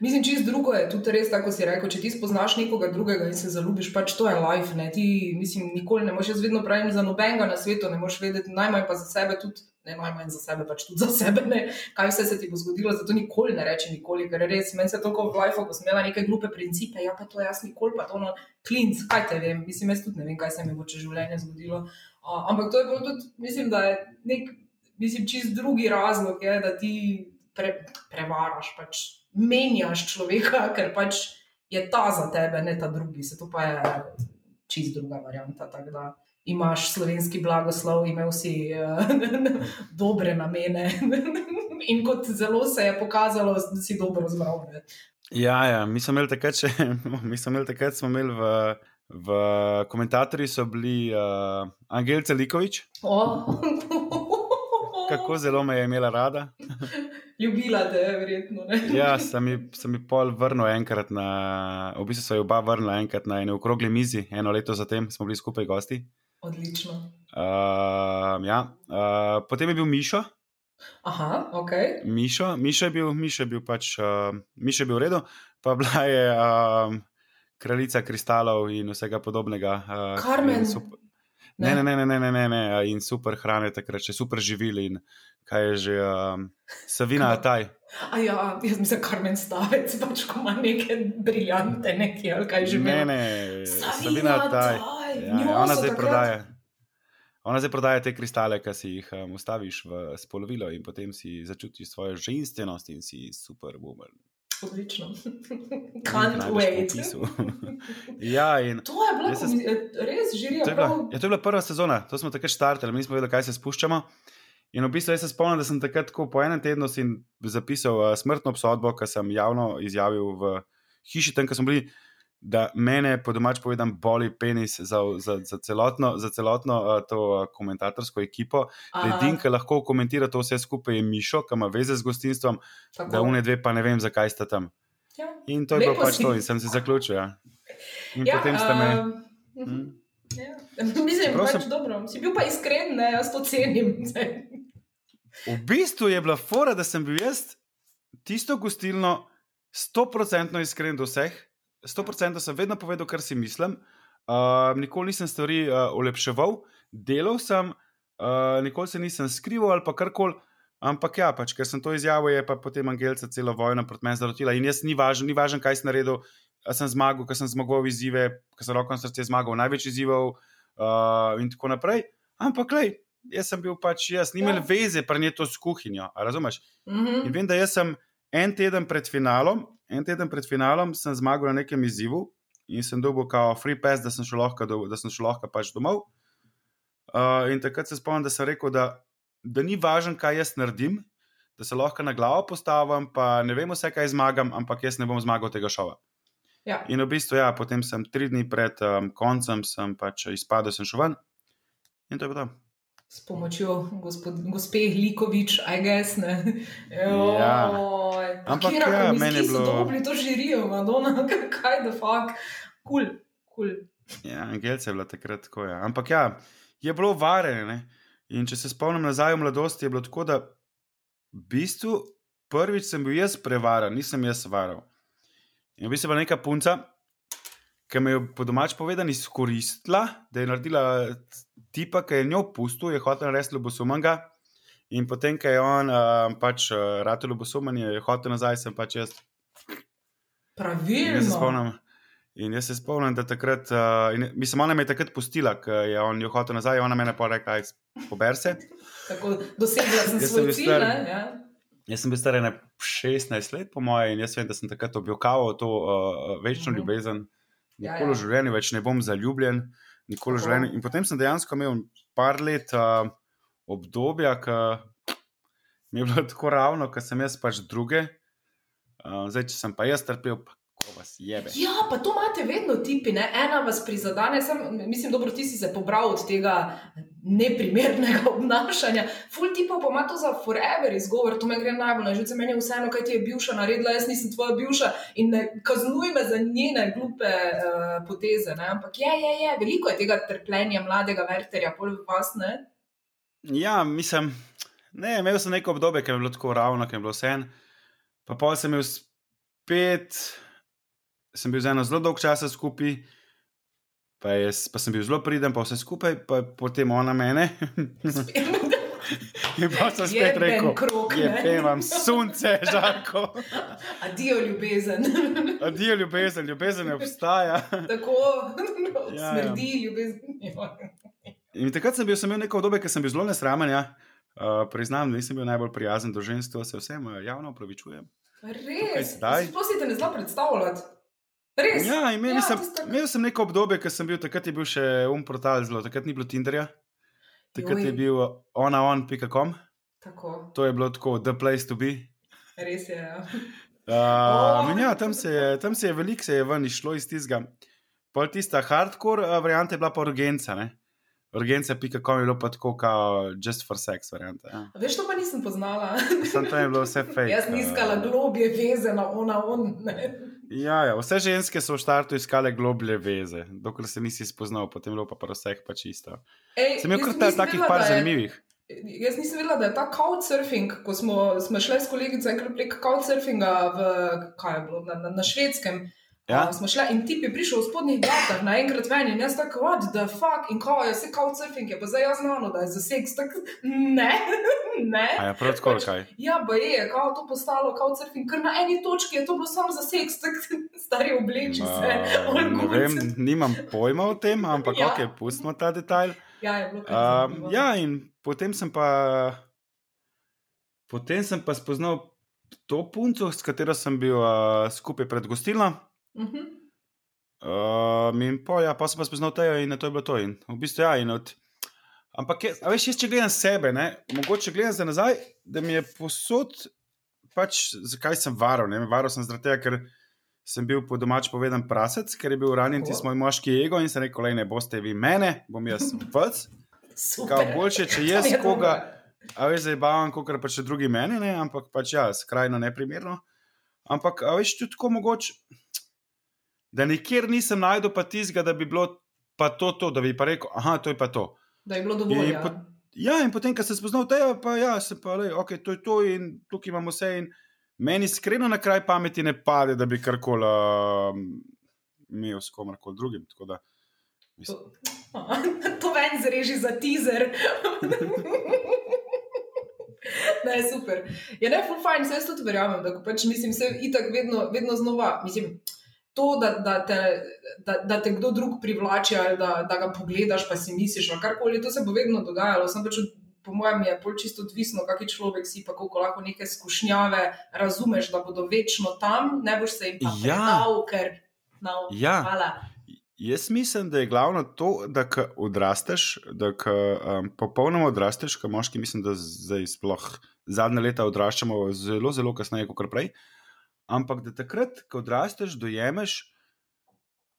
mislim, čist drugo je tudi res, tako si rekel, če ti spoznaš nekoga drugega in se zaljubiš, pač to je life, ne. Ti, mislim, nikoli ne moreš, jaz vedno pravim, za nobenega na svetu ne moreš vedeti, najmanj pa za sebe tudi. Ne najmanj za sebe, pač tudi za sebe, ne, kaj vse se ti bo zgodilo. Zato nikoli ne reči nikoli, ker res meni se toliko v lifeu, ko sem imela neke glupe principe, ja pa to jaz nikoli, pa to no, klinc, kaj te vem, mislim, jaz tudi ne vem, kaj se mi bo čez življenje zgodilo. Uh, ampak to je bilo tudi, mislim, da je nek, mislim, čist drugi razlog, je, da ti pre, prevaraš, pač menjaš človeka, ker pač je ta za tebe, ne ta drugi. Se to pa je čist druga varianta. Imaš slovenski blagoslov, imel si uh, dobre namene, in kot zelo se je pokazalo, da si dobro zbral. ne. Ja, ja, mi smo imeli takrat, še, mi smo imeli takrat, smo imeli v, v komentatorjih so bili uh, Angel Celikovič, O, kako zelo me je imela rada. Ljubila te je, verjetno. Ne? Ja, sem ji, sem ji pol vrnil enkrat na, v bistfu so jo oba vrnila enkrat na eni okrogli mizi, eno leto zatem smo bili skupaj gosti. Odlično. Uh, ja. uh, potem je bil Mišo, Aha, ok. Mišo, Mišo je bil, Mišo je bil pač, uh, Mišo je bil v redu, pa bila je um, kraljica kristalov in vsega podobnega. Uh, sup- Ne, ne, ne, ne, ne, ne, ne, ne, in super hrane, takrat še super živili in kaj je že, um, Savina Kaj? Ataj. A ja, jaz mislim, Karmen Stavec, pač ko ima neke briljante, nekje ali kaj že Ne, ne, Savina Savina Ataj. Taj, Ja, njo ja, ona zdaj takrat- prodaja. Ona zdaj prodaja te kristale, ki si jih um, ustaviš v spolovilo in potem si začutiš svojo ženstvenost in si super woman. Odlično. Can't wait. ja, in To je bilo se eh, res žirija. To je, prav- bila, ja, to je bila prva sezona, to smo takrat štartali, mi smo vedeli, kaj se spuščamo. In v bistvu se spomnim, da sem takrat po enem tednu zapisal uh, smrtno obsodbo, ki sem javno izjavil v hiši, tam, ko smo bili, da mene, po domač povedan, boli penis za, za, za celotno, za celotno uh, to uh, komentatorsko ekipo. Da edin, ki lahko komentira to vse skupaj, je Mišo, ki ima veze z gostinstvom, tako. da une dve pa ne vem, zakaj sta tam. Ja. In to je bilo pač to, in sem se zaključil. Ja. In Ja, potem ste me. mhm. Hm. Ja. Mislim, Čeprav pač sem- dobro. Si bil pa iskren, ne, jaz to cenim. V bistvu je bila fora, da sem bil jaz tisto gostilno 100% iskren do vseh, 100% sem vedno povedal, kar si mislim. Uh, nikoli nisem stvari uh, olepševal, delal sem, uh, nikoli se nisem skrival ali pa karkoli. Ampak ja, pač, ker sem to izjavil, je pa potem Angelca celo vojno proti meni zarotila. In jaz ni važno, ni važno, kaj sem naredil. A sem zmagal, ker sem zmagoval izzive, ker sem roko na srce zmagal, največ izzivov uh, in tako naprej. Ampak, lej, jaz sem bil pač jaz, ni imel Ja. veze, pa ne to s kuhinjo. Razumeš? In Mhm. vem, da jaz sem en teden pred finalom, en teden pred finalom sem zmagal na nekem izzivu in sem dobil kao free pass, da sem šel lahko, do, da sem šel lahko pač domov. Uh, in takrat se spomnim, da sem rekel, da, da ni važno, kaj jaz naredim, da se lahko na glavo postavim, pa ne vem vse, kaj zmagam, ampak jaz ne bom zmagal tega šova. Ja. In v bistvu, ja, potem sem tri dni pred um, koncem, sem pač izpadel, sem šel ven. In to je bilo to. S pomočjo gospod, gospe Likovič, I guess. Ne. Ja. Ampak katera ja, meni je bilo- dobili to žirijo, Madonna, kaj da fuck. Kul, cool, kul. Cool. Ja, Angelce je bila takrat tako. Ja. Ampak ja, je bilo varene. Ne? In če se spomnim nazaj v mladosti, je bilo tako, da v bistvu prvič sem bil jaz prevaren, nisem jaz varal. In v bistvu je bila neka punca, ki me je po domač povedan izkoristila, da je naredila tipa, ki je njo pustil, je hotel narediti ljubosumanga. In potem, ko je on uh, pač uh, rado ljubosumen, je hotel nazaj, sem pač jaz. In Pravilno. jaz se spomnim, in jaz se spomnim da takrat, uh, in, mislim, ona me je takrat pustila, ker je on jo hotel nazaj, ona mene pa rekla, aj pober se. Tako dosegla sem svoj cilj. Ja. Jaz sem bil star ene 16 let, po moje, in jaz vem, da sem takrat objokal to uh, večno Mhm. ljubezen. Ja, Nikoli ja. v življenju več ne bom zaljubljen, nikoli v življenju. In potem sem dejansko imel par let uh, obdobja, ki mi je bilo tako ravno, ker sem jaz pač druge. Uh, zdaj, če sem pa jaz trpel, pa vas jebe. Ja, pa to imate vedno tipi, ne? ena vas prizadene, sem, mislim, dobro, ti si se pobral od tega neprimernega obnašanja. Ful tipa pa ima to za forever izgovor, to me gre najbolj na živce, meni je vseeno, kaj ti je bivša naredila, jaz nisem tvoja bivša in ne kaznuj me za njene glupe uh, poteze. Ne? Ampak je, je, je, veliko je tega trpljenja mladega verterja, pol vas ne. Ja, mislim, ne, imel sem neko obdobje, ki je bilo tako ravno, ki je bilo vse en. Pa pol sem imel spet, sem bil z eno zelo dolg časa skupaj, pa, jaz, pa sem bil zelo priden, pa vse skupaj, pa potem ona mene. In pa sem spet Jeben rekel, krog, ne. je vam sunce, žarko. Adijo, ljubezen. Adijo, ljubezen, ljubezen ne obstaja. Tako Ja, ja. smrdi ljubezen. In takrat sem bil, imel neko obdobje, ker sem bil zelo nesramen. Ja. Uh, priznam, da nisem bil najbolj prijazen do žensk, to se vsem uh, javno opravičujem. Res, sedaj? sploh si te ne zna predstavljati. Res. Ja, imel, Ja, sem, tisto- imel sem neko obdobje, ker sem bil takrat je bil še um portal zelo, takrat ni bilo Tinderja, takrat Joj. je bil onaon.com, to je bilo tako, the place to be. res je. Ja. Uh, Oh. ja, tam se je, tam se je veliko se je ven išlo iz tistega. Pol tista hardcore uh, varianta je bila pa urgenca. Ne? Urgenca.com je bilo pa tako, kot just for sex varianta. Ja. Veš, to pa nisem poznala. Sam tam je bilo vse fake. Jaz nisem iskala uh, globje veze na ona on. Ne. Ja, ja, vse ženske so v startu iskale globlje veze, dokler se nisi spoznal, potem bilo pa vseh pač isto. Ej, Sem imel kar takih vedela, par je- zanimivih. Jaz nisem vedela, da je ta couchsurfing, ko smo, smo šli s kolegico enkrat prek couchsurfinga v, kaj je bilo, na, na, na švedskem. Ja? A, smo šli in ti je prišel v spodnjih gatah, naenkrat ven in jaz tako, what the fuck, in ko je vse couchsurfing, je pa zdaj jaz znano, da je za seks. Tak, ne, ne. A ja, prav tako, Pač- kaj. Ja, pa je, kao to postalo couchsurfing, ker na eni točki je to bilo samo za seks, tako stari obleči se. Ma, all Ne vem, nimam pojma o tem, ampak Ja. ok, pustimo ta detajl. Ja, je bilo kar Um, ja, in potem sem pa, potem sem pa spoznal to punco, s katero sem bil uh, skupaj pred gostilno. Mhm. Um, in pa, ja, pa sem pa spoznal tejo in to je bilo to. In v bistvu, ja, in od, ampak, je, veš, jaz če gledam sebe, ne, mogoče gledam za nazaj, da mi je posod, pač, zakaj sem varal. Ne, varal sem zaradi tega, ker sem bil po domač povedan prasec, ker je bil ranjen tisti moj moški ego in sem rekel, le ne boste vi mene, bom jaz vc. Kao boljše, če jaz je koga, a veš, zabavam, kot pa še drugi meni, ne? ampak pač ja, skrajno neprimerno. Ampak, a veš, tudi tako mogoče, da nikjer nisem najdel pa tizga, da bi bilo pa to, to, da bi pa rekel, aha, to je pa to. Da je bilo dovolj. In ja. pot- Ja, in potem, ko sem spoznal tega, pa ja, se pa, le, ok, to je to in tukaj imamo vse. In meni iskreno na kraj pameti ne pade, da bi karkoli uh, imel s komarkoli drugim. Da, mislim, To, to ven zreži za teaser. Ne, super. Je ne, full fajn, se jaz tudi verjamem, da pač mislim, se itak vedno, vedno znova, mislim, to, da, da, te, da, da te kdo drug privlači ali da, da ga pogledaš, pa si misliš, ali karkoli, to se bo vedno dogajalo. Sem pač, po mojem, je bolj čisto odvisno, kakšen človek si, pa koliko lahko neke skušnjave razumeš, da bodo večno tam, ne boš se jim pa Ja. predal, ker. No, Ja. Hvala. Jaz mislim, da je glavno to, da odrasteš, da um, popolnoma odrasteš, kot moški, mislim, da zdaj sploh zadnje leta odraščamo zelo, zelo kasneje kot prej. Ampak da takrat, ko odrasteš, dojemeš,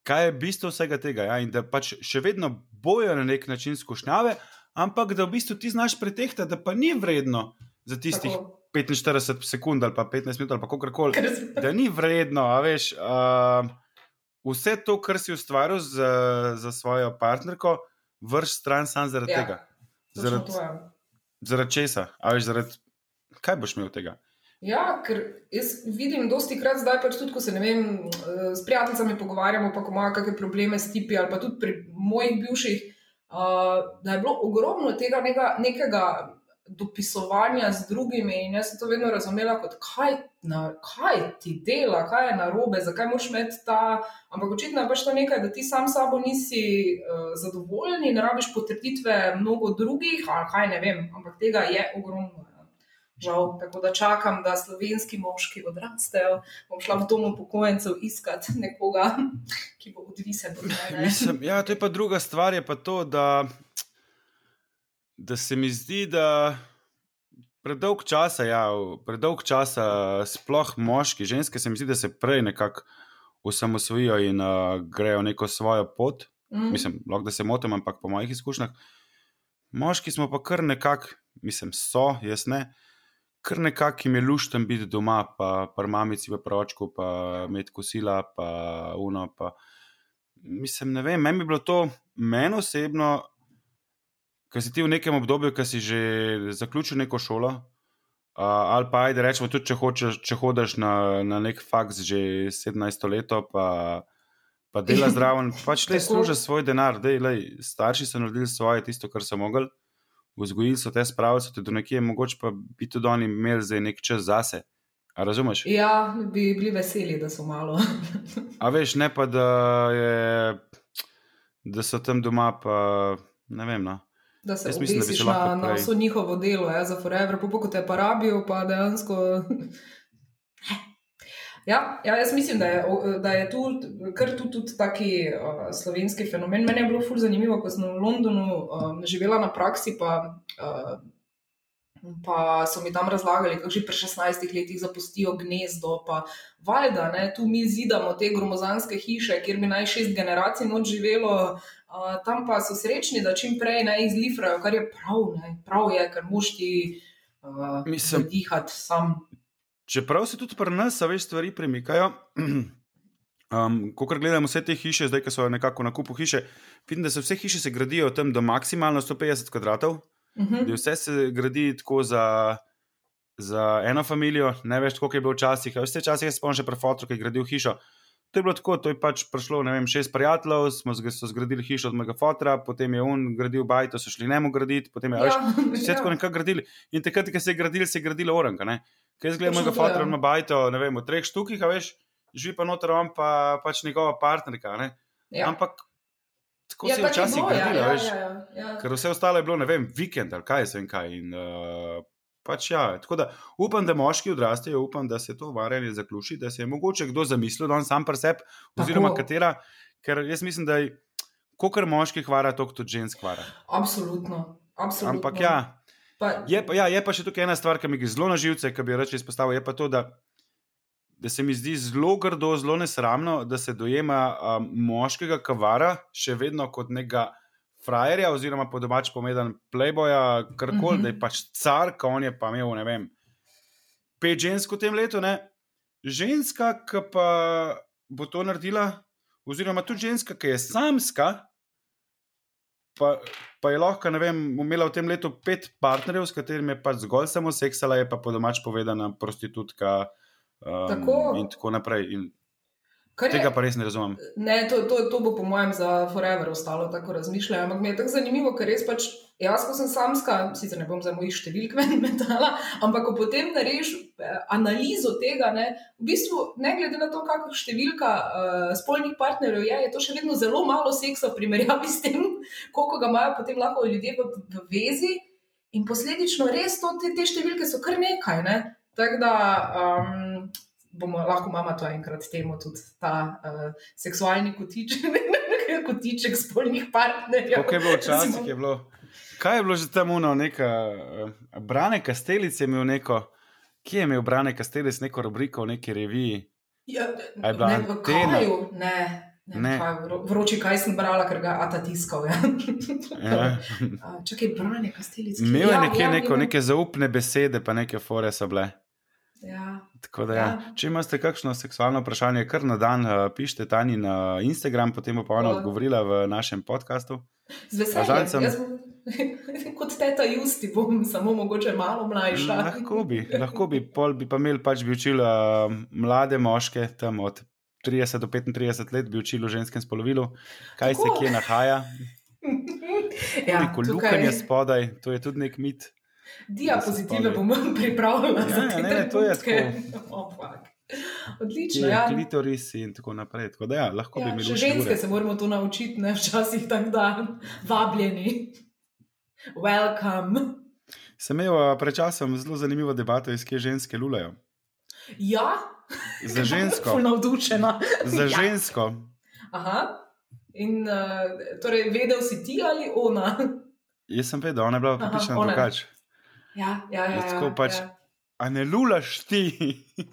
kaj je bistvo vsega tega. Ja? In da pač še vedno bojo na nek način skušnjave, ampak da v bistvu ti znaš pretehtati, da pa ni vredno za tistih Tako. 45 sekund ali pa 15 minut ali pa kakorkoli Ker da ni vredno, veš. Uh, vse to, kar si ustvaril za, za svojo partnerko, vrš stran samo zaradi Ja, tega. Zaradi, to je. zaradi česa? A veš, zaradi. Kaj boš imel od tega? Ja, ker jaz vidim, dosti krat zdaj, pač tudi ko se vem, eh, s prijateljicami pogovarjamo, pa ko imajo kakšne probleme s tipi ali pa tudi pri mojih bivših, uh, da je bilo ogromno tega nega, nekega dopisovanja z drugimi in jaz sem to vedno razumela kot kaj, na, kaj ti dela, kaj je narobe, zakaj moraš imeti ta. Ampak očitno je pač to nekaj, da ti sam sabo nisi uh, zadovoljen in rabiš potrditve mnogo drugih, ali kaj ne vem, ampak tega je ogromno. Žal, tako da čakam, da slovenski moški odrastejo. Bom šla v dom upokojencev iskati nekoga, ki bo odvisen od mene. Mislim, ja, to je pa druga stvar, je pa to, da, da se mi zdi, da predolg časa, ja, predolg časa, sploh moški, ženske, se mi zdi, da se prej nekako osamosvojijo in uh, grejo neko svojo pot. Mm. Mislim, lahko da se motim, ampak po mojih izkušnjah. Moški smo pa kar nekako, mislim, so, jaz ne, kar nekako jim je lušten biti doma, pa pri mamici v pročku, pa imeti kosila, pa uno. Pa. Mislim, ne vem, meni bi bilo to, meni osebno, ker si ti v nekem obdobju, ki si že zaključil neko šolo. Uh, ali pa ajde, rečemo, tudi če, hočeš, če hodiš na, na nek faks že 17 leto, pa, pa dela zraven, pač le Tako. služi svoj denar. Dej, lej, starši so naredili svoje, tisto, kar so mogli, vzgojili so te sprave, so te do nekje, mogoče pa bi tudi oni imeli zdaj nek čas zase. A razumeš? Ja, bi bili veseli, da so malo. A veš, ne pa da, je, da so tam doma, pa ne vem. No. Da se mislim, da bi se na, na vso njihovo delo, ja, za forever, pa ko te pa rabijo, pa dejansko. Ja, ja, jaz mislim, da je, da je tu kar tu tudi taki uh, slovenski fenomen. Meni je bilo ful zanimivo, ko sem v Londonu um, živela na praksi, pa, uh, pa so mi tam razlagali, kako že pri 16 letih zapustijo gnezdo. Pa valjda, ne, tu mi zidamo te gromozanske hiše, kjer bi naj šest generacij noč živelo. Uh, tam pa so srečni, da čim prej ne izlifrajo, kar je prav, ne. prav je, ker moš ti uh, Mislim- dihati sam. Čeprav se tudi pri nas, veš, stvari premikajo. Um, ko gledamo vse te hiše, zdaj, ki so nekako na kupu hiše, vidim, da se vse hiše se gradijo tam do maksimalno 150 kvadratov. Uh -huh. Da vse se gradi tako za, za eno familijo, ne veš, koliko je bilo včasih. Vse časih se spomnim še pri fotru, ki je gradil hišo. To je bilo tako, to je pač prišlo, ne vem, šest prijateljev, smo so zgradili hišo od mojega fotra, potem je on gradil bajto, so šli njemu graditi, potem je, ja, veš, vse tako nekako gradili. In takrat, ko se je gradil, se je gradilo oranka. Ne? Kaj jaz gledam Točno mojega to, fotra, ja. bajto, ne vem, v treh štukih, a veš, živi pa noter on, pa pač njegova partnerka. Ne? ja. Ampak tako Ja, se je včasih ja, gradilo, ja, veš. ja, ja. ja. Ker vse ostalo je bilo, ne vem, vikend ali kaj se vem kaj. In, uh, pač ja, tako da upam, da moški odrastejo, upam, da se to varjanje zaključi, da se je mogoče kdo zamislil, da on sam pri sebi, oziroma Tako. katera, ker jaz mislim, da je, kolikor moški hvara, toliko tudi žensk hvara. Absolutno. Absolutno. Ampak ja, Pa, je pa, ja, je pa še tukaj ena stvar, ki mi gre zelo na živce, ki bi jo reče izpostavil, je pa to, da, da se mi zdi zelo grdo, zelo nesramno, da se dojema um, moškega kavara še vedno kot nekega frajerja, oziroma po domač povedan playboya, karkoli, Mhm. -huh. da je pač car, ko on je pa imel, ne vem, pet žensk v tem letu, ne? ženska, ki pa bo to naredila, oziroma tudi ženska, ki je samska. Pa, pa je lahko, ne vem, imela v tem letu pet partnerjev, s katerimi je pač zgolj samo seksala, je pa po domač povedana prostitutka. Um, Tako. In tako naprej. In kar je- tega pa res ne razumem. Ne, to, to, to bo po mojem za forever ostalo tako razmišljanje. Ampak mi je tako zanimivo, ker res pač jaz, ko sem samska, sicer ne bom za mojih številk ven metala, ampak ko potem narediš eh, analizo tega, ne, v bistvu, ne glede na to, kakšna številka uh, spolnih partnerjev je, je to še vedno zelo malo seksa v primerjavi s tem, koliko ga imajo potem lahko ljudje v, v vezi. In posledično res to, te, te številke so kar nekaj. Ne? Tako da um, bomo lahko mama to enkrat temu tudi ta uh, seksualni kotiček, kotiček spolnih partnerjev. Kako je bilo včasih? Je bilo, kaj je bilo že tam uno, neka uh, Brane Kastelic je imel neko, kje je imel Brane Kastelic neko rubriko v neki reviji? Ja, ne, v kaju, ne. Ne, Ne. Kaj, vro- vroči, kaj sem brala, ker ga Ata tiskal. Ja. Ja. Čakaj, branje, kastelic. Imel je nekje neko, neke zaupne besede, pa neke fore so bile. Ja. Tako da, ja. Ja. Če imate kakšno seksualno vprašanje, kar na dan uh, pišite Tani na Instagram, potem bo pa ona O. odgovorila v našem podkastu. Z žal sem- veseljem. Jaz bom, kot teta Justi, bom samo mogoče malo mlajša. Lahko bi, lahko bi, pol bi pa imeli pač bi učili uh, mlade moške, tam od 30 do 35 let, bi učili v ženskem spolovilu, kaj se Tako. kje nahaja. Ja, Neko tukaj lukanje spodaj, to je tudi nek mit. Diapozitive bom pripravila Ja, za te ne, ne, to je trenutke. Oh, fuck. Odlično, ja. klitoris in tako naprej. Tako da, ja, lahko bi Ja, imeli še učili ženske ure. se moramo to naučiti, ne včasih tako da vabljeni. Welcome. Sem imel pred časom zelo zanimivo debato, iz kje ženske lulajo. Ja, Za žensko. Navdušena. Za Ja. žensko. Aha. In uh, torej, vedel si ti ali ona? Jaz sem vedel, ona je bila ona. drugače. Ja, ja, ja. Jaz tako ja, pač- ja. A ne lulaš ti?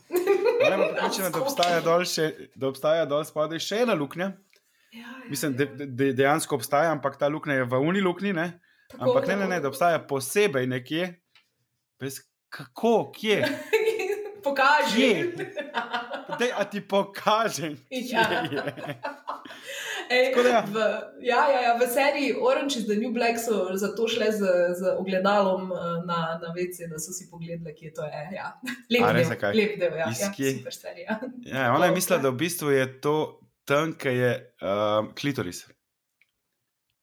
Je bila pripričana, da obstaja dol, še, da obstaja dol spodaj še ena luknja. Ja, ja, Mislim, da ja. de, dejansko obstaja, ampak ta luknja je v uni luknji, ne? Tako, Ampak ne, ne, ne, da obstaja posebej nekje. Bez kako, kje? Pokaži. Kje? Dej, a ti pokažem. Ja. Je. Ej, ja. v, ja, ja, ja, v seriji Orange is the New Black so zato šle z, z ogledalom eh, na, na WC, da so si pogledali, kje to je. Ja. Lep A del, zakaj? lep del, ja, Iz ja, super serija. Ja, ona je mislila, da v bistvu je to tam, ki je um, klitoris.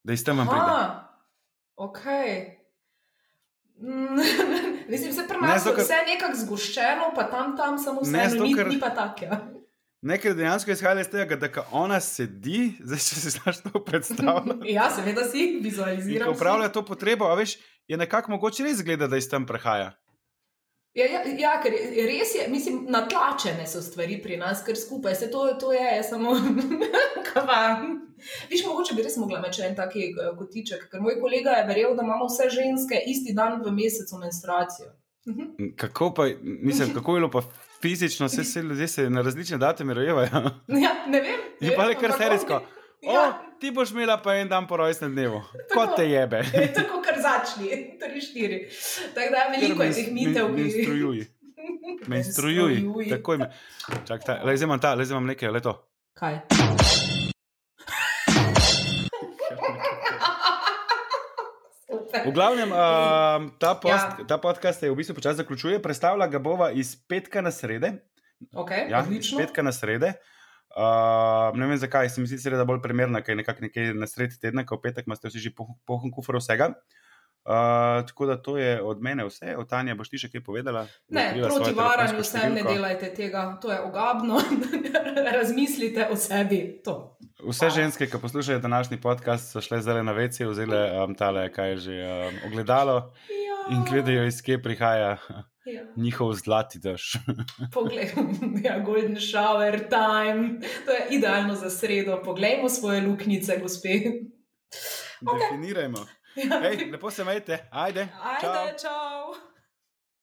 Da iz tam pride. Aha, ok. Mm, Mislim, se pri nas je vse nekako zgoščeno, pa tam, tam samo vse, Ne, zato, ni, ni pa tako. Ja. Nekaj dejansko izhaja iz tega, da ko ona sedi, zdaj če si znaš to predstavljati. ja, seveda si In vizualiziram. ko upravlja to potrebo, a veš, je nekako mogoče res zgleda, da iz tam prehaja. Ja, ja, ja, ker res je, mislim, natlačene so stvari pri nas, ker skupaj se to, to je, je samo kava. Viš, mogoče bi res mogla imeti en taki eh, kotiček, ker moj kolega je verjel, da imamo vse ženske isti dan v mesecu menstruacijo. Mhm. Kako pa, mislim, kako je bilo pa fizično, vse se ljudje se na različne datume rojevajo. Ja, ne vem. ne Je pa le kar ampak serijsko. O, Ja, ti boš imela pa en dan po rojstnem dnevu. Kot te jebe. tako kar začni, tri, štiri. Tako da veliko je teh mitev, ki Menstrujuj. Menstrujuj. Tako je. Čak, ta, le zdaj imam ta, le zdaj imam nekaj, le to. Kaj? V glavnem, uh, ta, post, Ja. ja. ta podcast je v bistvu počasi zaključuje, predstavlja ga bova iz petka na srede. Okay, Ja, iz odlično. petka na srede. Uh, ne vem zakaj, se mi zdi, da je bolj primerna, ker je nekako nekje na sredi tedna, ko petek imate vsi že poln poln kufer vsega. Uh, tako da to je od mene vse, od Tanja boš ti še kaj povedala? Ne, proti varanju vsem ne delajte tega, to je ogabno. Razmislite o sebi. To. Vse Hvala. ženske, ki poslušajo današnji podcast, so šle zdaj na vece, vzele um, tale, kaj je že um, ogledalo Ja, in gledajo, iz kje prihaja Ja. njihov zlati dež. Poglej, ja, golden shower time, to je idealno za sredo. Poglejmo svoje luknjice, gospe. Definirajmo. Ej, lepo se majte, ajde. čau. Ajde, čau.